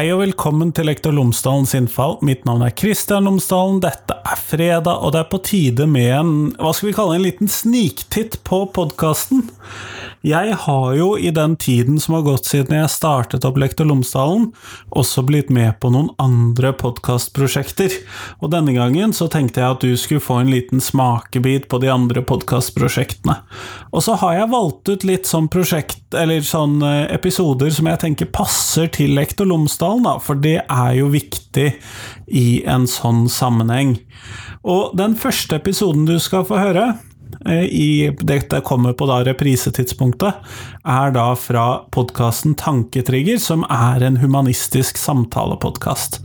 Hei og velkommen til Lektor Lomsdalens innfall. Mitt navn er Kristian Lomsdalen. Dette er fredag, og det er på tide med en hva skal vi kalle en liten sniktitt på podkasten. Jeg har jo i den tiden som har gått siden jeg startet opp Lektor Lomsdalen, også blitt med på noen andre podkastprosjekter. Og denne gangen så tenkte jeg at du skulle få en liten smakebit på de andre podkastprosjektene. Og så har jeg valgt ut litt sånn prosjekt, eller sånn episoder som jeg tenker passer til Lektor Lomsdalen, da, for det er jo viktig i en sånn sammenheng. Og den første episoden du skal få høre, i, dette kommer på da reprisetidspunktet, er da fra podkasten Tanketrigger, som er en humanistisk samtalepodkast.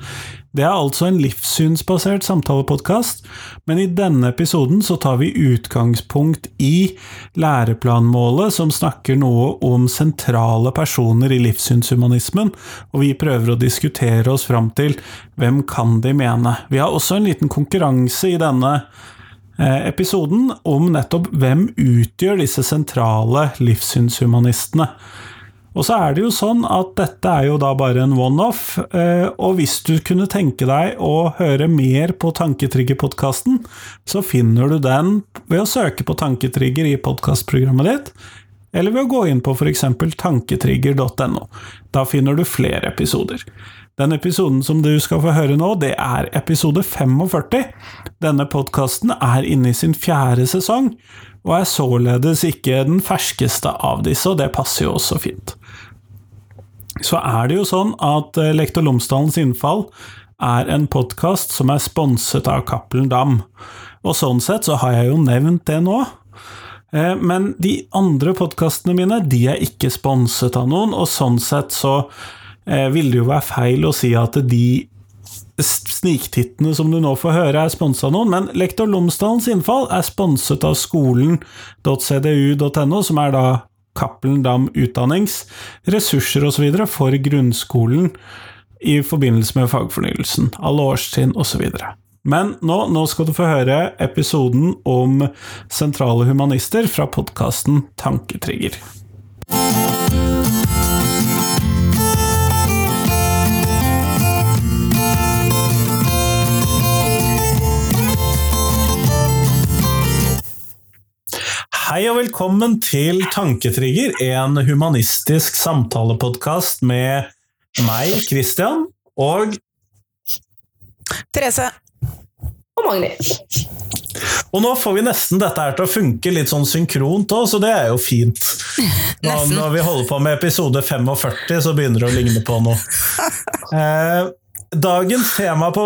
Det er altså en livssynsbasert samtalepodkast, men i denne episoden så tar vi utgangspunkt i læreplanmålet som snakker noe om sentrale personer i livssynshumanismen, og vi prøver å diskutere oss fram til hvem kan de mene. Vi har også en liten konkurranse i denne episoden om nettopp hvem utgjør disse sentrale livssynshumanistene. Og så er det jo sånn at dette er jo da bare en one-off, og hvis du kunne tenke deg å høre mer på Tanketrigger-podkasten, så finner du den ved å søke på Tanketrigger i podkastprogrammet ditt, eller ved å gå inn på f.eks. tanketrigger.no. Da finner du flere episoder. Den episoden som du skal få høre nå, det er episode 45. Denne podkasten er inne i sin fjerde sesong, og er således ikke den ferskeste av disse, og det passer jo også fint. Så er det jo sånn at Lektor Lomsdalens innfall er en podkast som er sponset av Cappelen Dam, og sånn sett så har jeg jo nevnt det nå. Men de andre podkastene mine de er ikke sponset av noen, og sånn sett så vil det jo være feil å si at de sniktittene som du nå får høre, er sponsa av noen, men Lektor Lomsdalens innfall er sponset av skolen.cdu.no, som er da Cappelen Dam Utdannings ressurser osv. for grunnskolen i forbindelse med fagfornyelsen, alle årstrinn osv. Men nå, nå, skal du få høre episoden om sentrale humanister fra podkasten Tanketrigger. Hei og velkommen til Tanketrigger, en humanistisk samtalepodkast med meg, Christian, og Therese. Og Magni. Og nå får vi nesten dette her til å funke litt sånn synkront òg, så det er jo fint. Nå, når vi holder på med episode 45, så begynner det å ligne på noe. Eh, Dagens tema på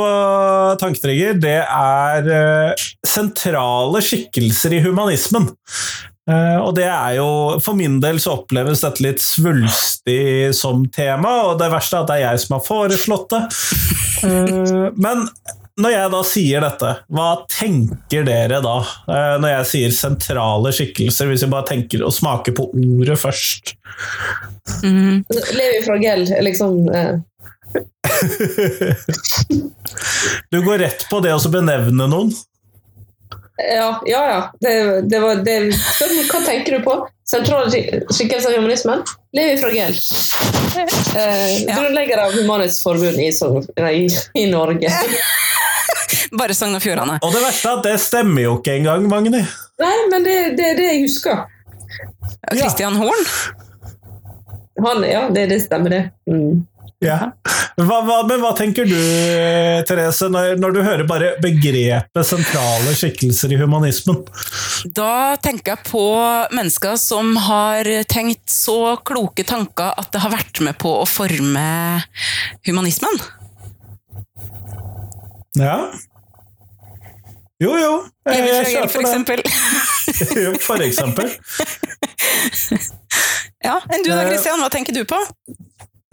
Tanketrigger det er sentrale skikkelser i humanismen. Og det er jo, For min del så oppleves dette litt svulstig som tema, og det verste er at det er jeg som har foreslått det. Men når jeg da sier dette, hva tenker dere da? Når jeg sier sentrale skikkelser, hvis vi bare tenker å smake på ordet først? Mm. Levi Fragel er liksom eh du går rett på det å benevne noen? Ja, ja. ja. Det, det var, det, hva tenker du på? Sentrale skikkelser i humanismen? Levi Fragel. Eh, ja. Grunnlegger av Humanitetsforbund i, i, i Norge. Bare Sogn og Fjordane. Og det verste er at det stemmer jo ikke engang, Magni. Nei, men det er det, det, jeg husker. Christian Horn? Han, ja, det, det stemmer, det. Mm. Ja. Hva, hva, men hva tenker du, Therese, når, når, du hører bare begrepet sentrale skikkelser i humanismen? Da tenker jeg på mennesker som har tenkt så kloke tanker at det har vært med på å forme humanismen. Ja. Jo, jo. Jeg, jeg kjøper for eksempel. for eksempel. ja, enn du da, Christian? Hva tenker du på?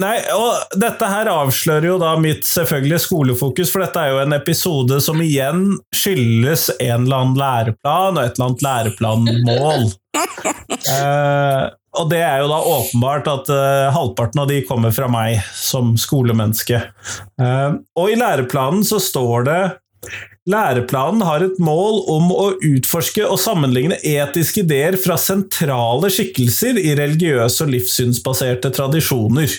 Nei, og Dette her avslører jo da mitt selvfølgelig skolefokus, for dette er jo en episode som igjen skyldes en eller annen læreplan og et eller annet læreplanmål. eh, og det er jo da åpenbart at eh, halvparten av de kommer fra meg som skolemenneske. Eh, og i læreplanen så står det Læreplanen har et mål om å utforske og sammenligne etiske ideer fra sentrale skikkelser i religiøse og livssynsbaserte tradisjoner.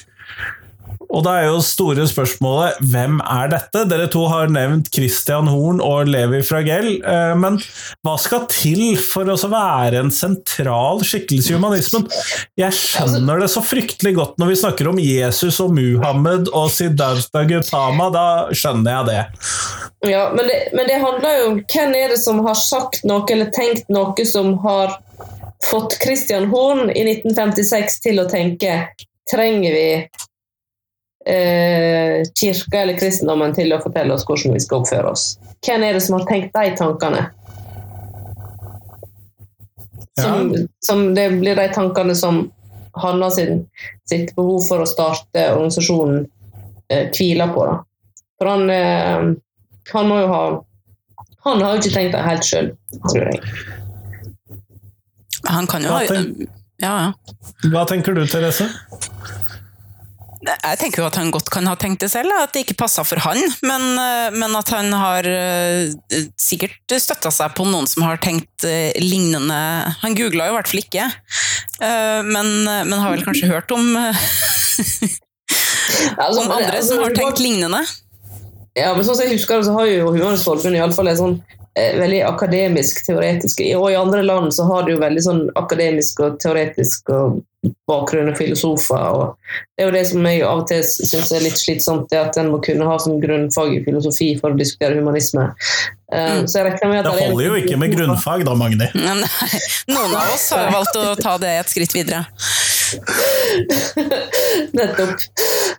Og da er jo store spørsmålet hvem er dette? Dere to har nevnt Christian Horn og Levi Fragell, eh, men hva skal til for å være en sentral skikkelse i humanismen? Jeg skjønner det så fryktelig godt når vi snakker om Jesus og Muhammed og Siddhartha Gautama, da skjønner jeg det. Ja, men det, men det handler jo om hvem er det som har sagt noe eller tenkt noe som har fått Christian Horn i 1956 til å tenke trenger vi eh, kirka eller kristendommen til å fortelle oss hvordan vi skal oppføre oss. Hvem er det som har tenkt de tankene? Som, ja. som det blir de tankene som Hanna sin, sitt behov for å starte organisasjonen eh, hviler på. Da. For han, eh, han må jo ha Han har jo ikke tenkt det helt sjøl, tror jeg. Han kan jo ha ja, ja. Hva tenker du, Therese? Jeg tenker jo at han godt kan ha tenkt det selv, at det ikke passa for han. Men, eh, men, at han har eh, sikkert støtta seg på noen som har tenkt eh, lignende Han googla jo i hvert fall ikke, men, men har vel kanskje hørt om altså, Om andre altså, som har tenkt lignende. Ja, men sånn som jeg husker det, så har jo Humanes Forbund iallfall en sånn veldig akademisk teoretisk Og i andre land så har du jo veldig sånn akademisk og teoretisk og bakgrunn og filosofer. Og det er jo det som jeg av og til syns er litt slitsomt, det at en må kunne ha som grunnfag i filosofi for å diskutere humanisme. Uh, så jeg med at det holder jo ikke med grunnfag da, Magni. Nei, noen av oss har valgt å ta det et skritt videre. Nettopp.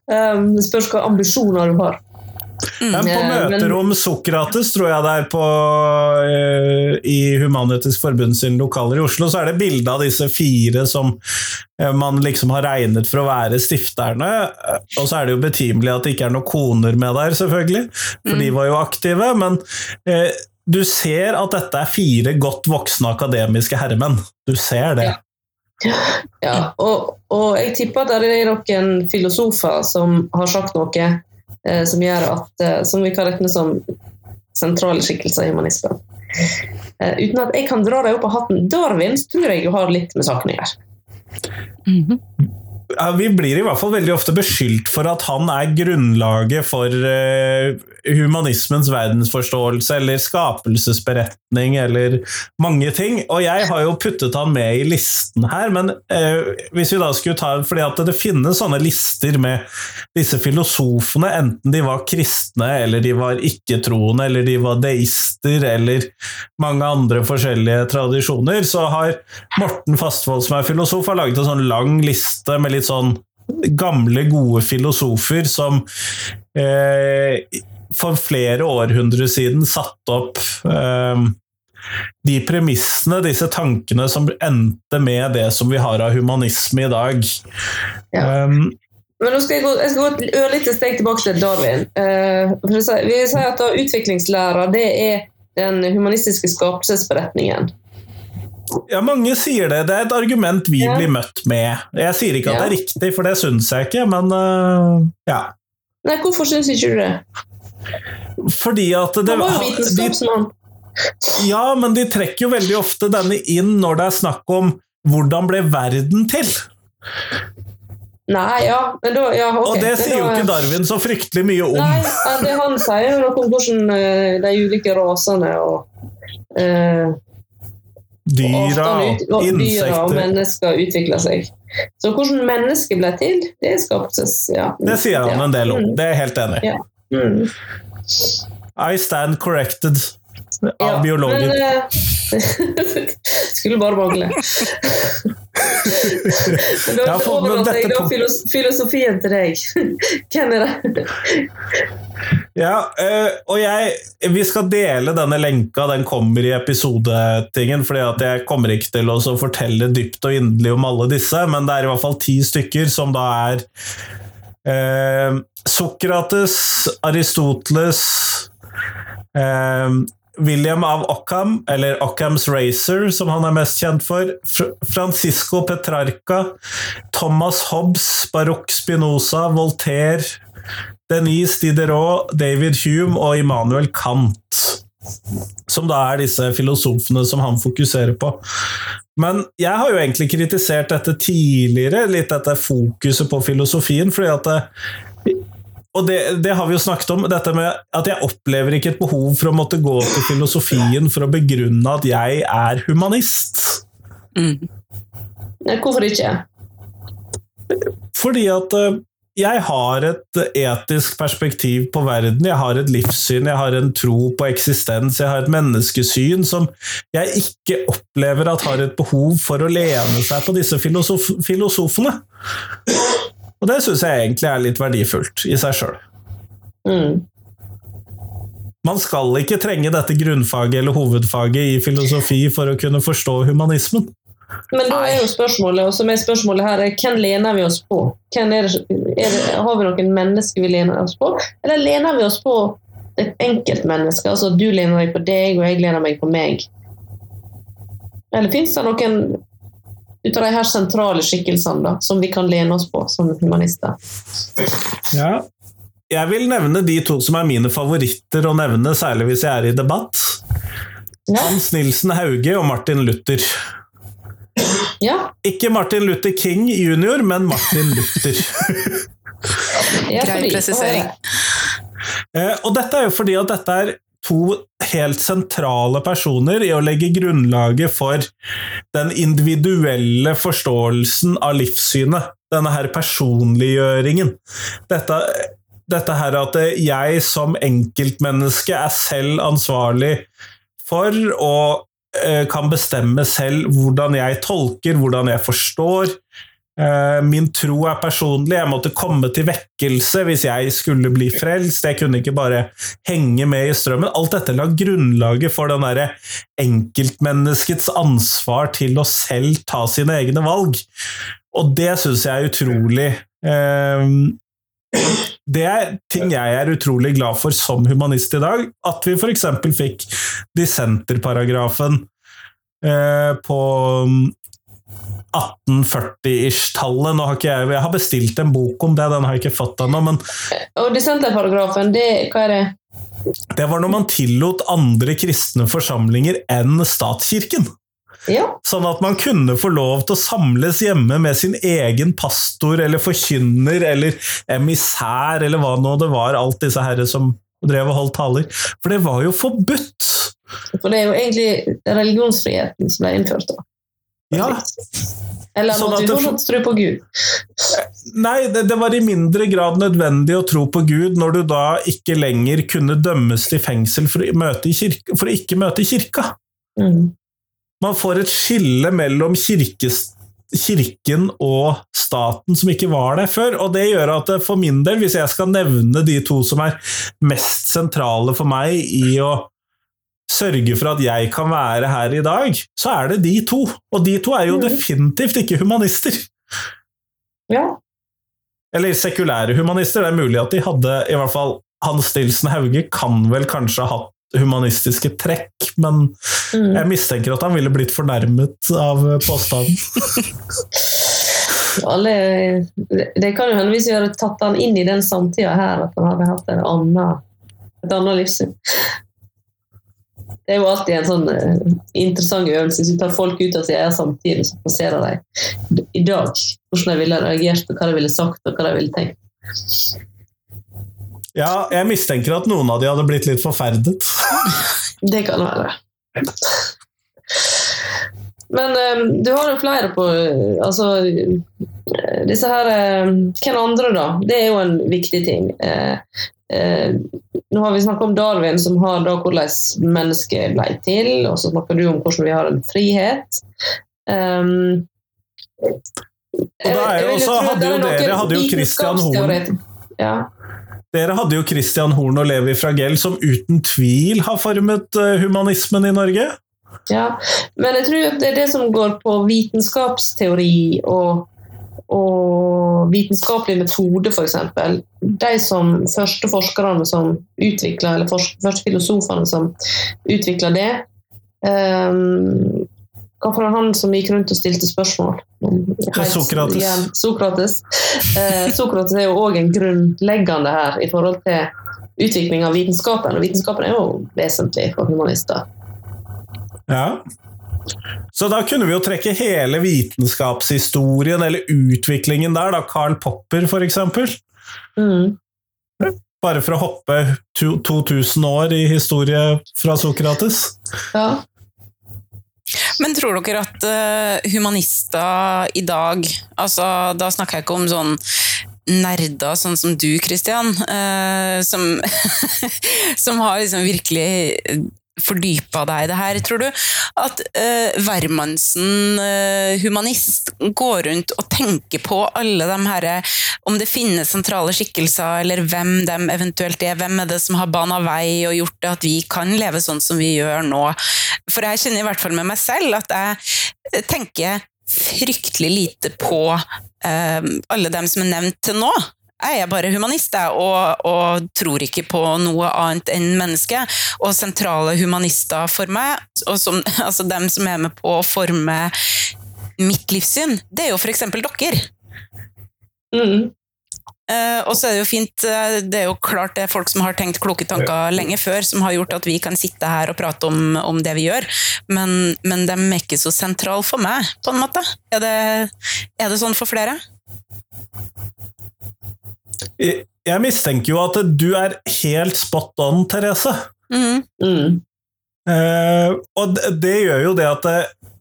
Um, det spørs hvilke ambisjoner du har. Mm. Men på møter om Sokrates, tror jeg det er på uh, i Human-Etisk Forbund sine lokaler i Oslo, så er det bilde av disse fire som uh, man liksom har regnet for å være stifterne. Og så er det jo betimelig at det ikke er noen koner med der, selvfølgelig, for mm. de var jo aktive. Men du ser at dette er fire godt voksne akademiske herremenn. Du ser det. Ja. og, og, jeg tipper at det er noen filosofer som har sagt noe Eh, som gjør at eh, som vi kan regne som sentrale skikkelser i humanismen. Eh, uten at jeg kan dra deg opp av hatten. Darwin tror jeg har litt med saken å gjøre. Mm -hmm. ja, vi blir i hvert fall veldig ofte beskyldt for at han er grunnlaget for humanismens verdensforståelse eller skapelsesberetning eller mange ting. Og jeg har jo puttet han med i listen her, men eh, hvis vi da skulle ta fordi at det finnes sånne lister med disse filosofene, enten de var kristne eller de var ikke-troende eller de var deister eller mange andre forskjellige tradisjoner, så har Morten Fastvold, som er filosof, har laget en sånn lang liste med litt sånn gamle, gode filosofer som eh, for flere århundrer siden satt opp eh, de premissene, disse tankene som endte med det som vi har av humanisme i dag. Ja. Um, men nå skal jeg, gå, jeg skal gå et ørlite steg tilbake til Darwin. Uh, vi sier at Utviklingslæra det er den humanistiske skapelsesberetningen. Ja, mange sier det. Det er et argument vi ja. blir møtt med. Jeg sier ikke at ja. det er riktig, for det syns jeg ikke, men uh, ja. Nei, hvorfor syns ikke du det? Fordi at det Han var jo vitenskapsmann. Ja, men de trekker jo veldig ofte denne inn når det er snakk om hvordan ble verden til? Nei, ja, men da, ja okay. Og det sier jo ikke Darwin så fryktelig mye om. Nei, det Han sier jo noe om hvordan uh, de ulike rasene og eh, Dyra og insekter Dyra og mennesker utvikler seg. Så hvordan mennesket ble til, det er ja. Det sier han en del om, mm. det er jeg helt enig i. Ja. Mm. I stand corrected av ja, biologen. Men, uh, skulle bare mangle. men da overlater jeg da filos filosofien til deg. Hvem er det? ja, uh, og jeg Vi skal dele denne lenka, den kommer i episodetingen. fordi at jeg kommer ikke til å fortelle dypt og inderlig om alle disse, men det er i hvert fall ti stykker som da er uh, Sokrates, Aristoteles eh, William av Ockham, eller Ockhams Racer, som han er mest kjent for. Francisco Petrarca, Thomas Hobbes, Barok Spinoza, Voltaire, Denise Diderot, David Hume og Immanuel Kant. Som da er disse filosofene som han fokuserer på. Men jeg har jo egentlig kritisert dette tidligere, litt dette fokuset på filosofien, fordi at det, og det, det, har vi jo snakket om, dette med at jeg opplever ikke et behov for å måtte gå til filosofien for å begrunne at jeg er humanist. Mm. Hvorfor ikke? Fordi at eh, jeg har et etisk perspektiv på verden, jeg har et livssyn, jeg har en tro på eksistens, jeg har et menneskesyn som jeg ikke opplever at har et behov for å lene seg på disse filosof filosofene. Og det syns jeg egentlig er litt verdifullt i seg sjøl. Mm. Man skal ikke trenge dette grunnfaget eller hovedfaget i filosofi for å kunne forstå humanismen. Men da er jo spørsmålet, og som er spørsmålet her, er hvem lener vi oss på? Er det, er det, har vi noen mennesker vi lener oss på, eller lener vi oss på et enkeltmenneske? Altså du lener deg på deg, og jeg lener meg på meg. Eller fins det noen ut av de her sentrale skikkelsene da, som vi kan lene oss på som humanister? Ja, jeg vil nevne de to som er mine favoritter å nevne, særlig hvis jeg er i debatt. Ja. Hans Nilsen Hauge og Martin Luther. Ja. Ikke Martin Luther King jr., men Martin Luther. Grei presisering. Eh, og dette er jo fordi at dette er to helt sentrale personer i å legge grunnlaget for den individuelle forståelsen av livssynet. Denne her personliggjøringen. Dette, dette her at jeg som enkeltmenneske er selv ansvarlig for å kan bestemme selv hvordan jeg tolker, hvordan jeg forstår. Eh, min tro er personlig, jeg måtte komme til vekkelse hvis jeg skulle bli frelst. Jeg kunne ikke bare henge med i strømmen. Alt dette la grunnlaget for den derre enkeltmenneskets ansvar til å selv ta sine egne valg. Og det syns jeg er utrolig eh, det er ting jeg er utrolig glad for som humanist i dag. At vi f.eks. fikk dissenterparagrafen eh, på 1840-ish-tallet. Nå har ikke jeg, jeg har bestilt en bok om det, den har jeg ikke fått ennå, men Og dissenterparagrafen, det, hva er det? Det var når man tillot andre kristne forsamlinger enn statskirken. Ja. Sånn at man kunne få lov til å samles hjemme med sin egen pastor eller forkynner eller emissær eller hva nå det var, alt disse herre som drev og holdt taler. For det var jo forbudt! For det er jo egentlig religionsfriheten som ble innført da. Ja. Eller sånn måtte vi fortsatt tro på Gud? Nei, det, det, var i mindre grad nødvendig å tro på Gud når du da ikke lenger kunne dømmes til fengsel for å, kirke, for å ikke møte i kirka. Mm. Man får et skille mellom kirkes, kirken og staten som ikke var der før. Og det gjør at for min del, hvis jeg skal nevne de to som er mest sentrale for meg i å sørge for at jeg kan være her i dag, så er det de to. Og de to er jo mm. definitivt ikke humanister. Ja. Eller sekulære humanister. Det er mulig at de hadde i hvert fall Hans Stilsen Hauge kan vel kanskje ha hatt humanistiske trekk, men mm. jeg mistenker at han ville blitt fornærmet av påstanden. Alle, det kan jo hende hvis vi hadde tatt han inn i den samtida her, at han hadde hatt en annen, et annet livssyn. Det er jo alltid en sånn uh, interessant øvelse. Hvis du tar folk ut av sin egen samtid, så passerer de i dag hvordan de ville reagert, og hva de ville sagt og hva de ville tenkt. Ja, jeg mistenker at noen av de hadde blitt litt forferdet. det kan være. Men um, du har jo flere på Altså disse her um, Hvem andre, da? Det er jo en viktig ting. Uh, uh, nå har vi snakket om Darwin, som har da hvordan mennesket ble til, og så snakker du om hvordan vi har en frihet. Um, og da er jo også, hadde jo dere hadde jo Christian Horn. Ja. Dere hadde jo Christian Horn og Levi Fragell, som uten tvil har formet eh, humanismen i Norge. Ja, men jeg tror det er det som går på vitenskapsteori og, og vitenskapelig metode, f.eks. De som første forskerne som utvikla, eller første filosofene som utvikla det, um, hva var han som gikk rundt og stilte spørsmål? Sokrates. Ja, Sokrates. Eh, Sokrates er jo òg en grunnleggende her i forhold til utvikling av vitenskapen. Og vitenskapen er jo vesentlig for humanister. Ja. Så da kunne vi jo trekke hele vitenskapshistorien, eller utviklingen der, da. Karl Popper, for eksempel. Mm. Bare for å hoppe 2000 år i historie fra Sokrates. Ja. Men tror dere at uh, humanister i dag altså Da snakker jeg ikke om sånn nerder sånn som du, Christian, uh, som, som har liksom virkelig fordypa deg i det her. Tror du at uh, hvermannsen uh, humanist går rundt og tenker på alle de herre Om det finnes sentrale skikkelser, eller hvem de eventuelt er? Hvem er det som har bana vei og gjort det at vi kan leve sånn som vi gjør nå? For jeg kjenner i hvert fall med meg selv at jeg tenker fryktelig lite på uh, alle dem som er nevnt til nå jeg er bare humanist og, og, tror ikke på noe annet enn menneske. Og sentrale humanister for meg, og som, altså dem som er med på å forme mitt livssyn, det er jo f.eks. dere. Mm. Uh, og så er det jo fint uh, Det er jo klart det er folk som har tenkt kloke tanker lenge før, som har gjort at vi kan sitte her og prate om, om det vi gjør, men, men de er ikke så sentrale for meg, på en måte. Er det, er det sånn for flere? Jeg mistenker jo at du er helt spot on, Therese. Mm. Mm. Eh, og det, det, gjør jo det at eh,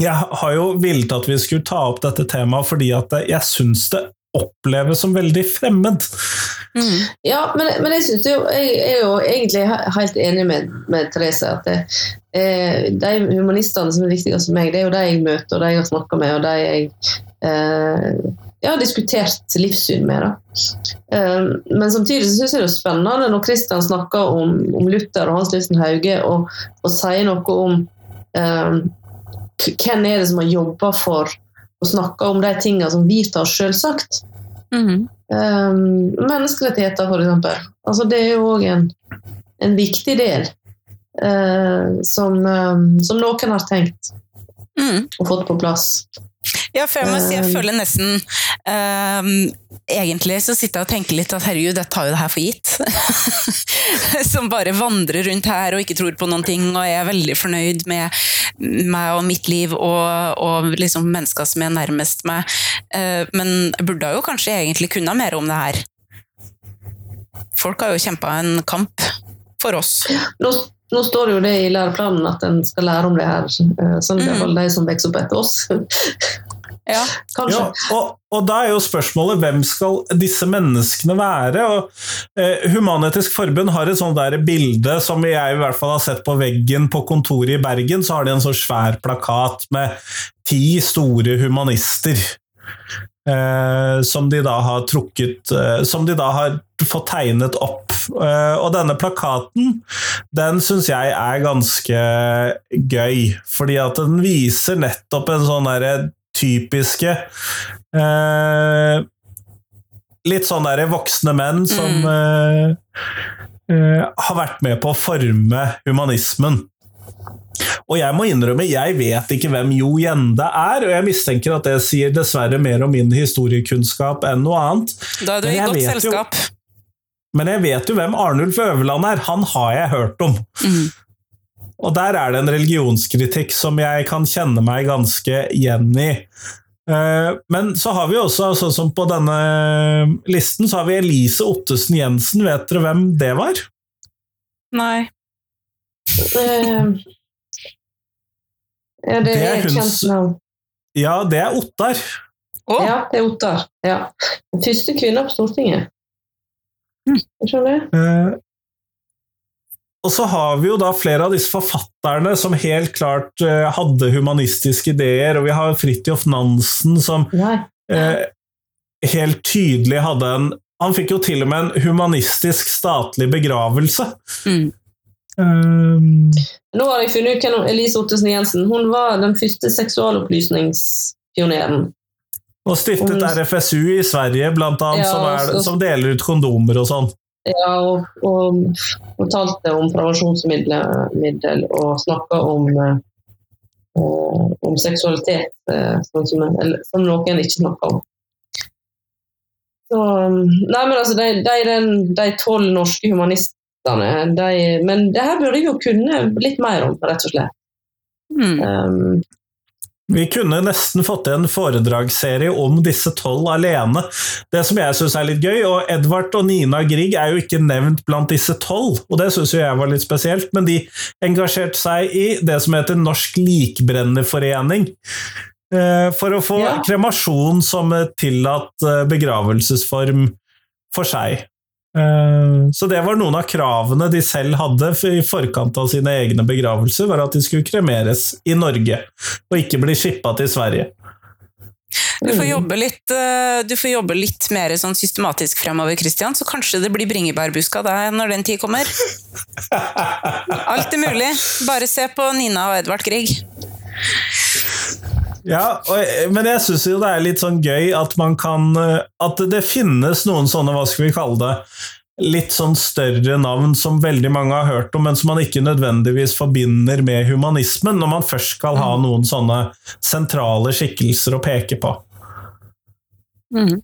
jeg har jo villet at vi skulle ta opp dette temaet fordi at eh, jeg syns det oppleves som veldig fremmed. Mm. Ja, men, men jeg, synes jo, jeg, er jo egentlig helt enig med, med Therese. at det, eh, De humanistene som er viktigst for meg, det er jo de jeg møter og de jeg har snakka med. og de jeg eh, jeg har diskutert livssyn med. Da. Ehm, men samtidig så syns jeg det er spennende når Kristian snakker om, om, Luther og Hans Nilsen Hauge, og, og sier noe om um, hvem er det som har jobba for å snakke om de tingene som vi tar selvsagt. Mm -hmm. um, menneskerettigheter, f.eks. Altså, det er jo òg en, en, viktig del uh, som, um, som noen har tenkt mm. og fått på plass. Ja, for jeg må si jeg eh. føler nesten um, Egentlig så sitter jeg og tenker litt at herregud, jeg tar jo det her for gitt. som bare vandrer rundt her og ikke tror på noen ting, og er veldig fornøyd med meg og mitt liv og, og liksom mennesker som er nærmest meg. Uh, men jeg burde jo kanskje egentlig kunne mer om det her. Folk har jo kjempa en kamp for oss. Nå, nå står jo det i læreplanen at en skal lære om det her, sånn at det er mm. de som vokser opp etter oss. Ja, og, og, da er jo spørsmålet hvem skal disse menneskene være? Og, eh, Human-Etisk Forbund har et sånt der bilde som jeg i hvert fall har sett på veggen på kontoret i Bergen. Så har de en så svær plakat med ti store humanister. Eh, som de da har trukket eh, Som de da har fått tegnet opp. Eh, og denne plakaten, den syns jeg er ganske gøy, fordi at den viser nettopp en sånn derre typiske eh, Litt sånn derre voksne menn som mm. eh, eh, har vært med på å forme humanismen. Og jeg må innrømme, jeg vet ikke hvem Jo Gjende er, og jeg mistenker at det sier dessverre mer om min historiekunnskap enn noe annet. Da er du i godt selskap. Jo, men jeg vet jo hvem Arnulf Øverland er, han har jeg hørt om. Mm. Og der er det en religionskritikk som jeg kan kjenne meg ganske igjen i. Eh, men så har vi også, sånn som på denne listen, så har vi Elise Ottesen Jensen. Vet dere hvem det var? Nei. Uh, ja, det, det er et kjent navn. Ja, det er Ottar. Oh. Ja, det er Ottar. Ja. Den første kvinna på Stortinget. Hm. Skjønner du? Og så har vi jo da flere av disse forfatterne som helt klart uh, hadde humanistiske ideer, og vi har Fridtjof Nansen som uh, helt tydelig hadde en Han fikk jo til og med en humanistisk statlig begravelse. Mm. Um, Nå har jeg funnet ut hvem Elise Ottesen Jensen Hun var den første seksualopplysningspioneren. Og stiftet RFSU i Sverige, blant annet, ja, som, er, som deler ut kondomer og sånn. Ja, og, og fortalte om prevensjonsmiddel og snakka om, uh, om seksualitet uh, sånn som, eller, som, noen ikke snakker om. Så, nei, men altså, De tolv norske humanistene de, Men det her burde jeg jo kunne litt mer om, rett og slett. Mm. Um, Vi kunne nesten fått til en foredragsserie om disse tolv alene. Det som jeg syns er litt gøy, og Edvard og Nina Grieg er jo ikke nevnt blant disse tolv, og det syns jo jeg var litt spesielt, men de engasjerte seg i det som heter Norsk Likbrennerforening. eh, For å få Ja. kremasjon som tillatt eh, begravelsesform for seg. Eh, Så det var noen av kravene de selv hadde i forkant av sine egne begravelser, var at de skulle kremeres i Norge, og ikke bli skippa til Sverige. Du Mm. får jobbe litt, eh, du får jobbe litt mer sånn systematisk fremover, Christian, så kanskje det blir bringebærbusk av deg når den tid kommer. Alt er mulig. Bare se på Nina og Edvard Grieg. Ja, og, men jeg syns jo det er litt sånn gøy at man kan eh, At det finnes noen sånne, hva skal vi kalle det, litt sånn større navn som veldig mange har hørt om, men som man ikke nødvendigvis forbinder med humanismen, når man først skal ha noen sånne sentrale skikkelser å peke på. Mm.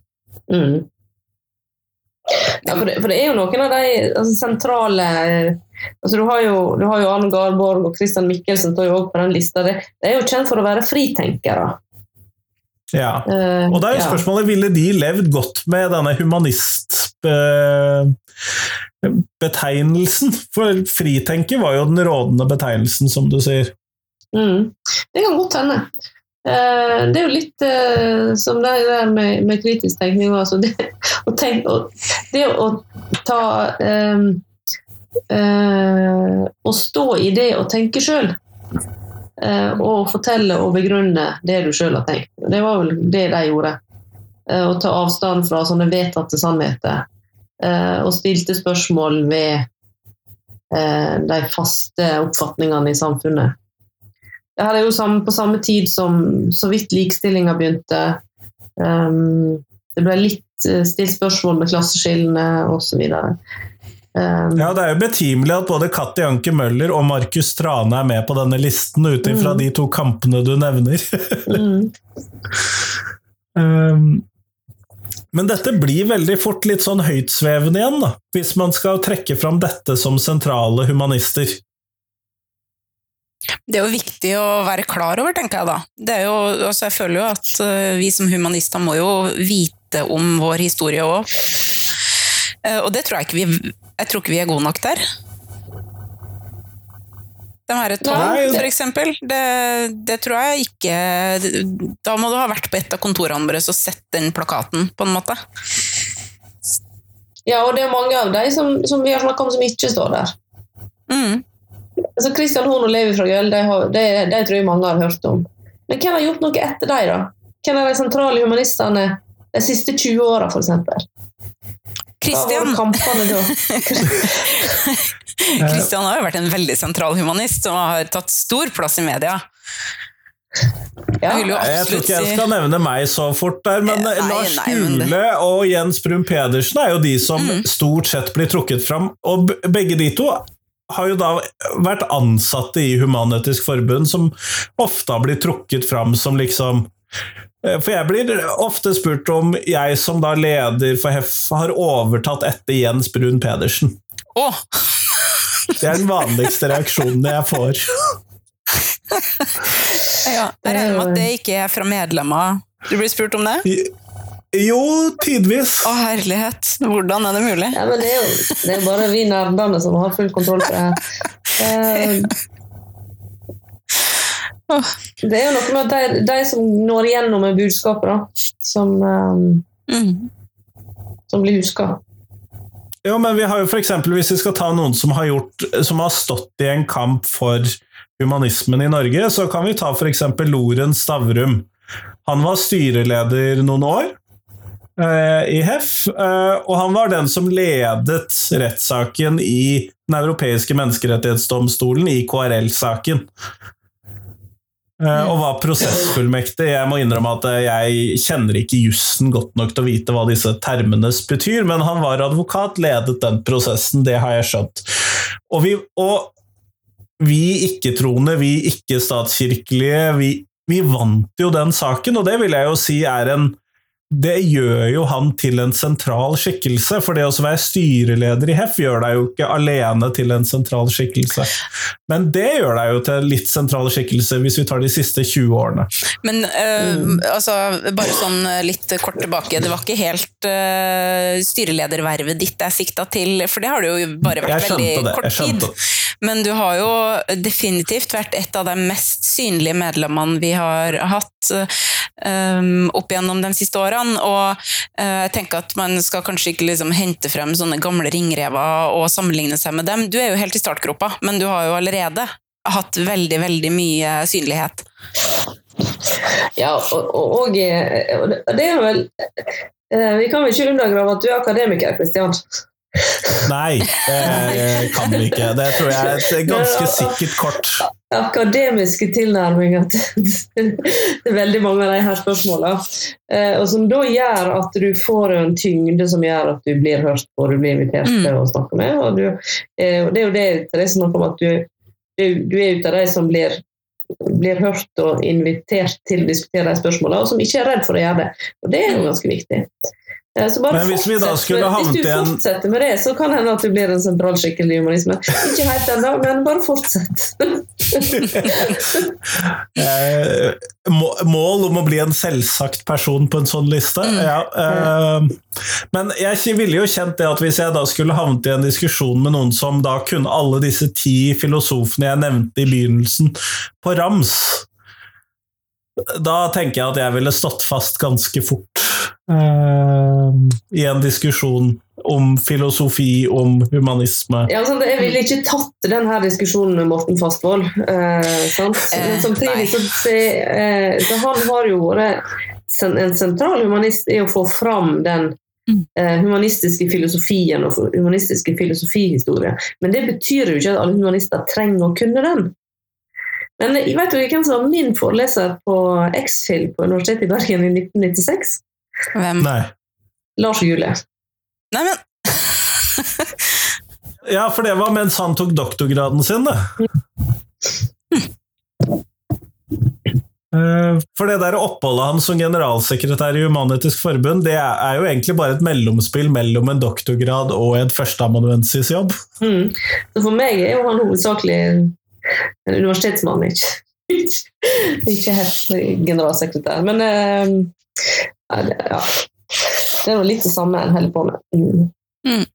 Ja, for det, for det er jo noen av de altså, sentrale altså, du, har jo, du har jo Arne Garborg og Christian Mikkelsen står jo også på den lista. De, de er jo kjent for å være fritenkere. Ja. Eh, Og da er jo ja. spørsmålet ville de levd godt med denne humanistbetegnelsen? For fritenker var jo den rådende betegnelsen, som du sier. Mm. Det kan godt hende. Eh, det er jo litt eh, som det der med, med kritisk tenkning. Altså det, å tenke, å, det å ta eh, eh, Å stå i det og tenke sjøl. Eh, og fortelle og begrunne det du sjøl har tenkt. Det var vel det de gjorde. Eh, å ta avstand fra sånne vedtatte sannheter. Og stilte spørsmål ved de faste oppfatningene i samfunnet. Her er jo samme, på samme tid som så vidt likestillinga begynte. Um, det ble litt eh, stilt spørsmål med klasseskillene osv. Um, Ja, det er jo betimelig at både Katti Anke Møller og Markus Trane er med på denne listen, ut ifra Mm. de to kampene du nevner. mm, Um, Men dette blir veldig fort litt sånn høytsvevende igjen, da, hvis man skal trekke fram dette som sentrale humanister. Det er jo viktig å være klar over, tenker jeg da. Det er jo, altså jeg føler jo at eh, vi som humanister må jo vite om vår historie òg. og det tror jeg ikke vi Jeg tror ikke vi er gode nok der. De her tolv, for eksempel, det, det tror jeg ikke Da må du ha vært på et av kontorene våre og sett den plakaten, på en måte. ja, og det er mange av dem som, som vi har snakka om, som ikke står der. Mm. Altså Christian Horn og Levi fra Gjøl, de, de, de tror jeg mange har hørt om. Men hvem har gjort noe etter dem, da? Hvem er de sentrale humanistene de siste 20 åra, f.eks.? Christian? Christian har jo vært en veldig sentral humanist og har tatt stor plass i media. Ja. Jeg Jeg tror ikke jeg skal nevne meg så fort der, men nei, Lars Gule og Jens Brun Pedersen er jo de som Mm. stort sett blir trukket fram, og begge de to har jo da vært ansatte i Human-Etisk Forbund, som ofte blitt trukket fram som liksom eh, For jeg blir ofte spurt om jeg som da leder for HEF har overtatt etter Jens Brun Pedersen. Oh. Det er den vanligste reaksjonen jeg får. Ja, jeg regner med at det ikke er fra medlemmer. Du blir spurt om det? Jo, tidvis. Å, herlighet. Hvordan er det mulig? Ja, men det er jo det er bare vi nerdene som har full kontroll på det her. Eh, Det er jo noe med at de, de som når igjennom med budskapet, da, som, um, Mm. som blir huska. Jo, men vi har jo eksempel, Hvis vi skal ta noen som har, gjort, som har stått i en kamp for humanismen i Norge, så kan vi ta f.eks. Lorentz Stavrum. Han var styreleder noen år i HEF, eh, og han var den som ledet rettssaken i Den europeiske menneskerettighetsdomstolen, i KRL-saken. Eh, og var prosessfullmektig. Jeg må innrømme at eh, jeg kjenner ikke jussen godt nok til å vite hva disse termene betyr, men han var advokat, ledet den prosessen, det har jeg skjønt. Og vi, og vi ikke-troende, vi ikke-statskirkelige, vi, vi vant jo den saken, og det vil jeg jo si er en det gjør jo han til en sentral skikkelse, for det å være styreleder i HEF gjør deg jo ikke alene til en sentral skikkelse. Men det gjør deg jo til en litt sentral skikkelse, hvis vi tar de siste 20 årene. Men øh, altså, bare sånn litt kort tilbake, det var ikke helt øh, styreledervervet ditt jeg sikta til, for det har det jo bare vært veldig kort tid. Men du har jo definitivt vært et av de mest synlige medlemmene vi har hatt um, opp gjennom de siste årene. Og uh, jeg tenker at man skal kanskje ikke liksom hente frem sånne gamle ringrever og sammenligne seg med dem. Du er jo helt i startgropa, men du har jo allerede hatt veldig, veldig mye synlighet. Ja, og, og, og det er vel eh, Vi kan vel ikke undergrave at du er akademiker, Kristian? Nei, det kan vi ikke. Det tror jeg er et ganske sikkert kort. Akademiske tilnærminger til veldig mange av de her spørsmålene. Eh, og som da gjør at du får en tyngde som gjør at du blir hørt på, du blir invitert til mm. å snakke med. Og, du, eh, og det er jo det Therese snakker om, at du, du er ute av de som blir blir hørt og invitert til å diskutere de spørsmålene, og som ikke er redd for å gjøre det. Og Det er jo ganske viktig. Men hvis vi da skulle havnet Hvis du fortsetter med det, så kan hende at du blir en sentralskikkelig i humanismen. Ikke helt ennå, men bare fortsett. Eh, mål om å bli en selvsagt person på en sånn liste? Mm. Ja. Eh, men jeg ville jo kjent det at hvis jeg da skulle havnet i en diskusjon med noen som da kunne alle disse ti filosofene jeg nevnte i begynnelsen, på rams, da tenker jeg at jeg ville stått fast ganske fort uh, i en diskusjon om filosofi, om humanisme. Ja, sant? Jeg ville ikke tatt denne diskusjonen med Morten Fastvold. Uh, Men samtidig så, uh, så han har jo vært en sentral humanist i å få fram den humanistiske filosofien og humanistiske filosofihistorie. Men det betyr jo ikke at alle humanister trenger å kunne den. Men vet du hvem som var min foreleser på X-Fill på Universitetet i Bergen i 1996? Hvem? Nei. Lars Julie. Neimen Ja, for det var mens han tok doktorgraden sin, det. Eh, for det der oppholdet hans som generalsekretær i Humanitisk Forbund, det er jo egentlig bare et mellomspill mellom en doktorgrad og et førsteamanuensisjobb. Mm. Så for meg er jo han hovedsakelig en universitetsmann, ikke, ikke helt generalsekretær. Men ja. Det er jo litt det samme en holder på med. Mm. Mm.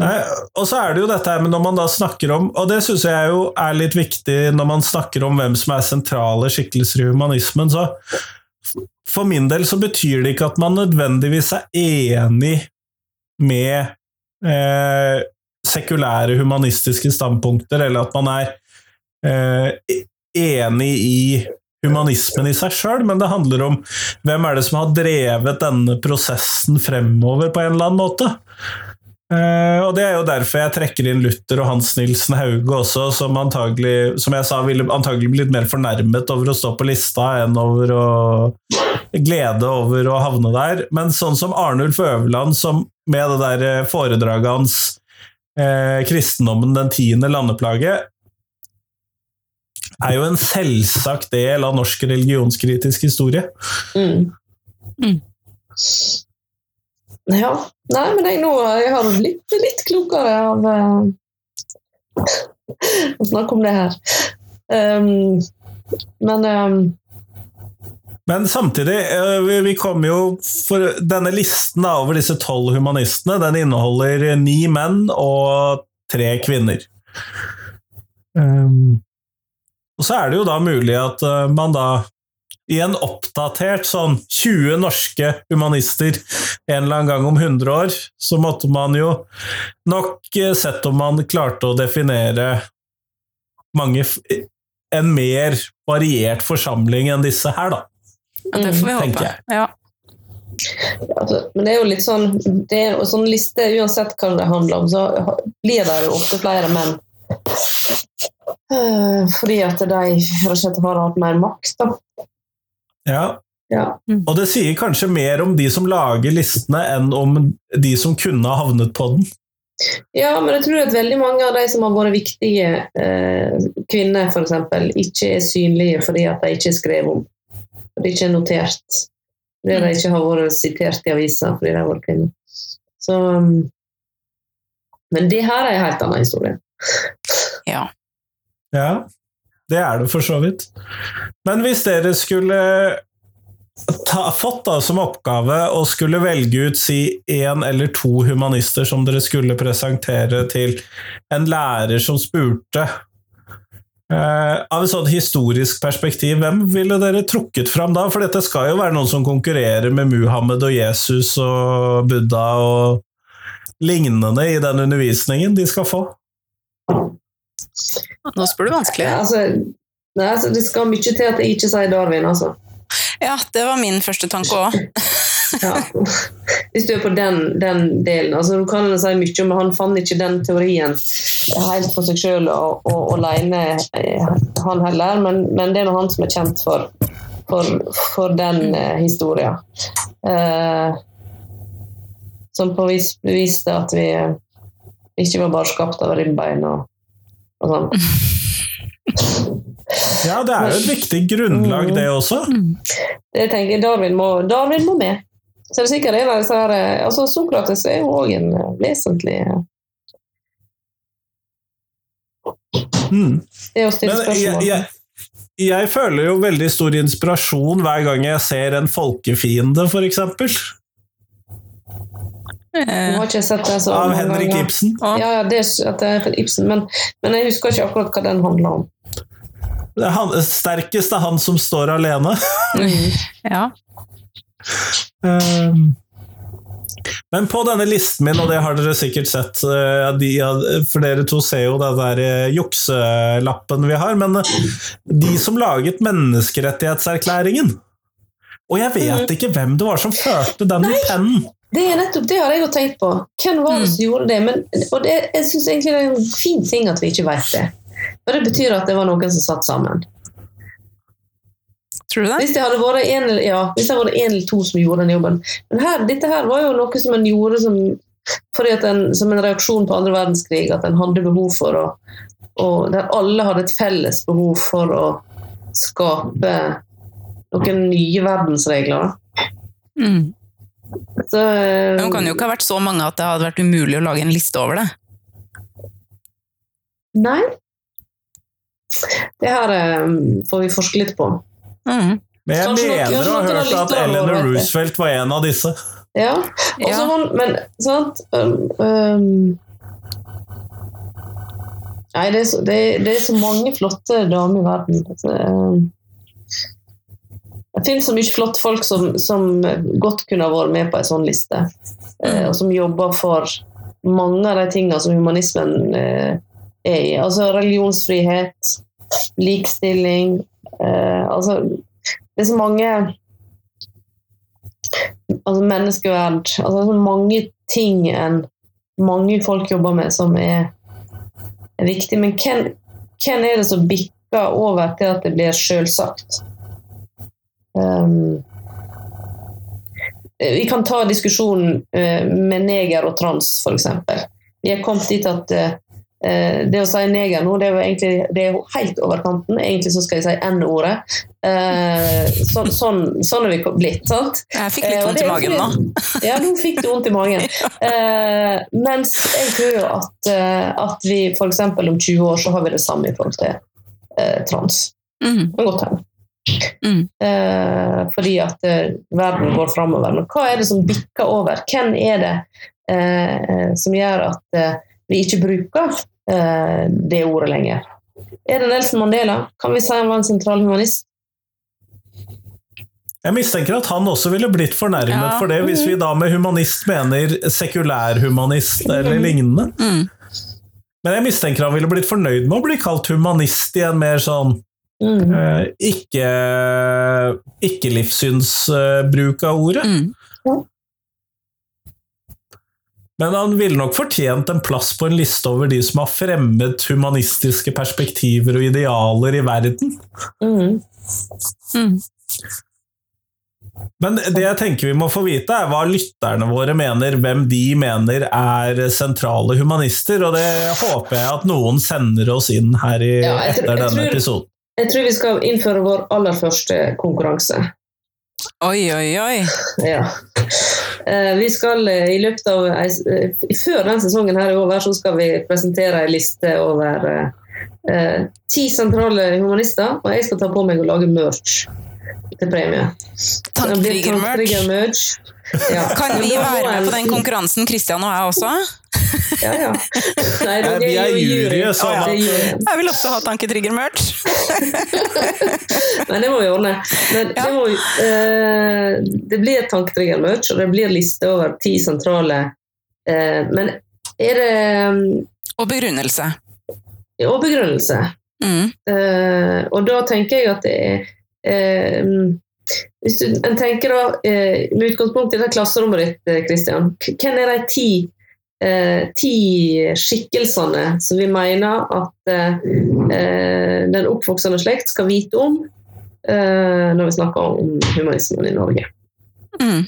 Nei, og så er det jo dette her men når man da snakker om Og det syns jeg jo er litt viktig når man snakker om hvem som er sentrale skikkelser i humanismen. så For min del så betyr det ikke at man nødvendigvis er enig med eh, sekulære humanistiske standpunkter, eller at man er eh, enig i humanismen i seg sjøl, men det handler om hvem er det som har drevet denne prosessen fremover på en eller annen måte. Uh, og Det er jo derfor jeg trekker inn Luther og Hans Nilsen Hauge også, som antagelig, som jeg sa, ville antagelig blitt mer fornærmet over å stå på lista enn over å glede over å havne der. Men sånn som Arnulf Øverland, som med det der foredraget hans eh, 'Kristendommen den tiende landeplage', er jo en selvsagt del av norsk religionskritisk historie. Mm. Mm. Ja. Nei, men jeg, nå, jeg har blitt litt klokere av uh, å snakke om det her. Um, men um, men samtidig, eh, vi, vi kommer jo for Denne listen over disse tolv humanistene den inneholder ni menn og tre kvinner. Um, og så er det jo da mulig at uh, man da i en oppdatert sånn 20 norske humanister en eller annen gang om 100 år, så måtte man jo nok uh, sett om man klarte å definere mange en mer variert forsamling enn disse her, da. Ja, det får vi håpe. Ja. Altså, men det er jo litt sånn det er, Sånn liste, uansett hva det handler om, så blir det jo ofte flere menn fordi at de rett og slett har hatt mer makt, da. Ja. ja. Mm. Og det sier kanskje mer om de som lager listene, enn om de som kunne ha havnet på den. Ja, men jeg tror at veldig mange av de som har vært viktige eh, kvinner, f.eks., ikke er synlige fordi at de ikke er skrevet om. Fordi er ikke notert. Fordi de ikke har vært sitert i avisa fordi de har vært kvinner. Så, um, men det her er en helt annen historie. Ja. Ja, det er det for så vidt. Men hvis dere skulle ta, fått da som oppgave å skulle velge ut si én eller to humanister som dere skulle presentere til en lærer som spurte eh, Av et sånn historisk perspektiv, hvem ville dere trukket fram da? For dette skal jo være noen som konkurrerer med Muhammed og Jesus og Buddha og lignende i den undervisningen de skal få. Nå spør du vanskelig. Ja, altså, nei, altså, det skal mye til at jeg ikke sier Darwin, altså. Ja, det var min første tanke òg. Ja. Hvis du er på den, den delen. altså Du kan si mye om Han fant ikke den teorien helt for seg sjøl og, og, alene, eh, han heller, men, men det er nå han som er kjent for, for, for den eh, historien. Eh, som på vis beviste at vi eh, ikke var bare skapt av ribbein og, og sånn. Ja, det er jo et viktig grunnlag, det også. Det tenker jeg Darwin må, Darwin må med. Så er det sikkert en av disse her eh, altså Sokrates er jo òg en eh, vesentlig eh, Mm. Det stille Men jeg, spørsmål. jeg, jeg føler jo veldig stor inspirasjon hver gang jeg ser en folkefiende, for Eh, har ikke sett det så Av Henrik ganger. Ibsen. Ja, ja, det er at det heter Ibsen, men, men jeg husker ikke akkurat hva den handler om. Det er han, sterkest er han som står alene. ja. Um, Men på denne listen min, og det har dere sikkert sett, eh, de, for dere to ser jo den der eh, jukselappen vi har, men eh, de som laget menneskerettighetserklæringen Og jeg vet ikke hvem det var som førte den i pennen. Det er nettopp det har jeg jo tenkt på. Hvem var det som gjorde det? Men, og det, jeg syns egentlig det er en fin ting at vi ikke vet det. For det betyr at det var noen som satt sammen. Tror du det? Hvis det hadde vært eller- ja, eller to som gjorde den jobben. Men her, dette her var jo noe som en gjorde som, en, som en reaksjon på andre verdenskrig, at en hadde behov for å og Der alle hadde et felles behov for å skape noen nye verdensregler. da. Mm. Så, Men det kan jo ikke ha vært så mange at det hadde vært umulig å lage en liste over det. Nei. Det her eh, får vi forske litt på. Mm. Men jeg Kanskje noen- mener å ha hørt at Eleanor. Roosevelt var en av disse. Ja. Også, Ja. men sant um, um, Nei, det er, så, det, er, det er så mange flotte damer i verden. Altså, um, det finnes så mye flotte folk som, som godt kunne ha vært med på en sånn liste. eh, og som jobber for mange av de tingene som humanismen eh, er i. Altså religionsfrihet, likestilling eh, Altså, det er så mange altså menneskeverd altså så mange ting enn mange folk jobber med som er, er viktig. Men hvem, hvem er det som bikker over til at det blir selvsagt? Um, vi kan ta diskusjonen eh, med neger og trans, f.eks. Vi er kommet dit at eh, det å si neger nå, det er jo egentlig det er helt over kanten. Egentlig så skal jeg si N-ordet. Eh, så, sånn, sånn er vi blitt, sant? Jeg fikk litt Eh, vondt i magen nå. Ja, nå fikk du vondt i magen. Eh, mens jeg tror jo at, eh, at vi f.eks. om 20 år så har vi det samme i forhold til eh, trans. Mm. Det kan godt hende. Mm. Eh, fordi at eh, verden går framover. Men hva er det som bikker over? Hvem er det eh, som gjør at vi ikke bruker eh, det ordet lenger? Er det Nelson Mandela? Kan vi si han var en sentral humanist? Jeg mistenker at han også ville blitt fornærmet Ja. for det, hvis vi da med humanist mener sekulærhumanist eller lignende. Mm. Men jeg mistenker han ville blitt fornøyd med å bli kalt humanist i en mer sånn Mm. eh, ikke ikke-livssynsbruk av ordet. Mm. Men han ville nok fortjent en plass på en liste over de som har fremmet humanistiske perspektiver og idealer i verden. Mm. Mm. Men det jeg tenker vi må få vite, er hva lytterne våre mener, hvem de mener er sentrale humanister, og det håper jeg at noen sender oss inn her i, Ja, jeg tror- etter jeg denne tror- episoden. Jeg tror vi skal innføre vår aller første konkurranse. Oi, oi, oi. Ja. Eh, Vi skal eh, i løpet av eh, Før den sesongen her er over, så skal vi presentere ei liste over eh, ti sentrale humanister, og jeg skal ta på meg å lage merch til premie. Tanktrigger-merch. Ja. Kan vi være med på den konkurransen, Kristian og jeg også? Ja, ja. Nei, vi er jury, så Ja. Jeg vil også ha tanketrigger-merch. Nei, det må vi ordne. Men det, må, vi- eh, det blir et tanketrigger-merch, og det blir liste over ti sentrale uh, Men er det Og begrunnelse. Og begrunnelse. Mm. Uh, og da tenker jeg at det er eh, Hvis du en tenker da, eh, med utgangspunkt i det klasserommet ditt, eh, Kristian, hvem er de ti, eh, ti skikkelsene som vi mener at eh, eh, den oppvoksende slekt skal vite om eh, når vi snakker om humanismen i Norge? Mm.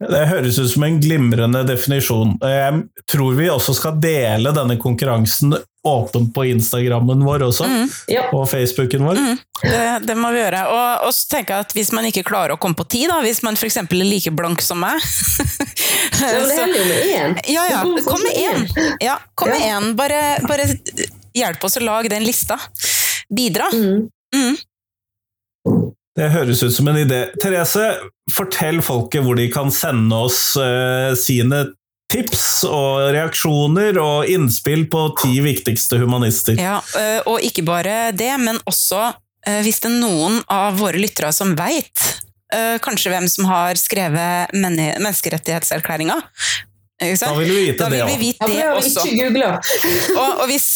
Det høres ut som en glimrende definisjon. Jeg tror vi også skal dele denne konkurransen åpent på Instagrammen vår også, Mm. Ja, og Facebooken vår. Mm. Det, det må vi gjøre. Og, og så tenker jeg at hvis man ikke klarer å komme på tid, da, hvis man f.eks. er like blank som meg ja det handler jo med én. Ja, ja. Kom med én. Ja, kom med én. Bare, bare hjelp oss å lage den lista. Bidra. Mm. Det høres ut som en idé. Therese, fortell folket hvor de kan sende oss uh, sine tips og reaksjoner og innspill på ti viktigste humanister. Ja, øh, og ikke bare det, men også øh, hvis det er noen av våre lyttere som veit kanskje hvem som har skrevet men- menneskerettighetserklæringa. Ikke Da vil vi vite Da det vil vi vite Ja, det det også. Og, og hvis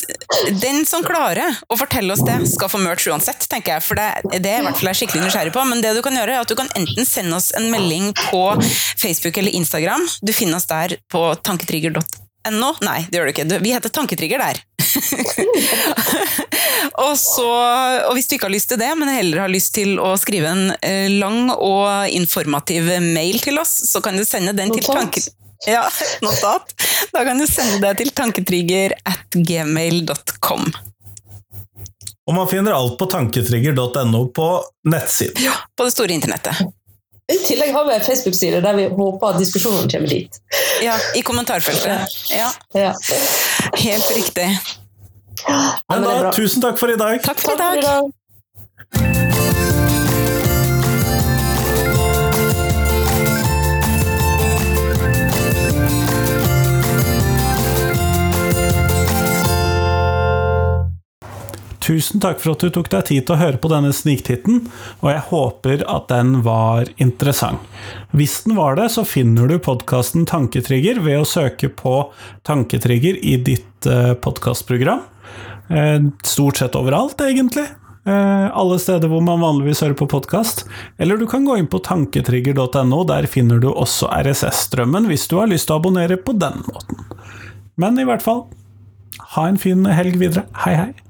den som klarer å fortelle oss det, skal få merch uansett, tenker jeg, for det, det er i hvert fall jeg skikkelig nysgjerrig på, men det du kan gjøre, er at du kan enten sende oss en melding på Facebook eller Instagram. Du finner oss der på tanketrigger.no. Nei, det gjør du ikke. Du, vi heter Tanketrigger der. og, så, og hvis du ikke har lyst til det, men heller har lyst til å skrive en eh, lang og informativ mail til oss, så kan du sende den til Notat. Ja, notat. Da kan du sende det til tanketrigger at gmail.com. Og man finner alt på tanketrigger.no på nettsiden. På det store internettet. I tillegg har vi en Facebook-side der vi håper at diskusjonen kommer dit. Ja, i kommentarfeltet. Ja, Ja. helt riktig. Men da, tusen takk for i dag. Takk for i Takk for i dag. Tusen takk for at du tok deg tid til å høre på denne sniktitten, og jeg håper at den var interessant. Hvis den var det, så finner du podkasten Tanketrigger ved å søke på Tanketrigger i ditt eh, podkastprogram. Eh, stort sett overalt, egentlig. Eh, alle steder hvor man vanligvis hører på podkast. Eller du kan gå inn på tanketrigger.no, der finner du også RSS-strømmen hvis du har lyst til å abonnere på den måten. Men i hvert fall, ha en fin helg videre. Hei, hei.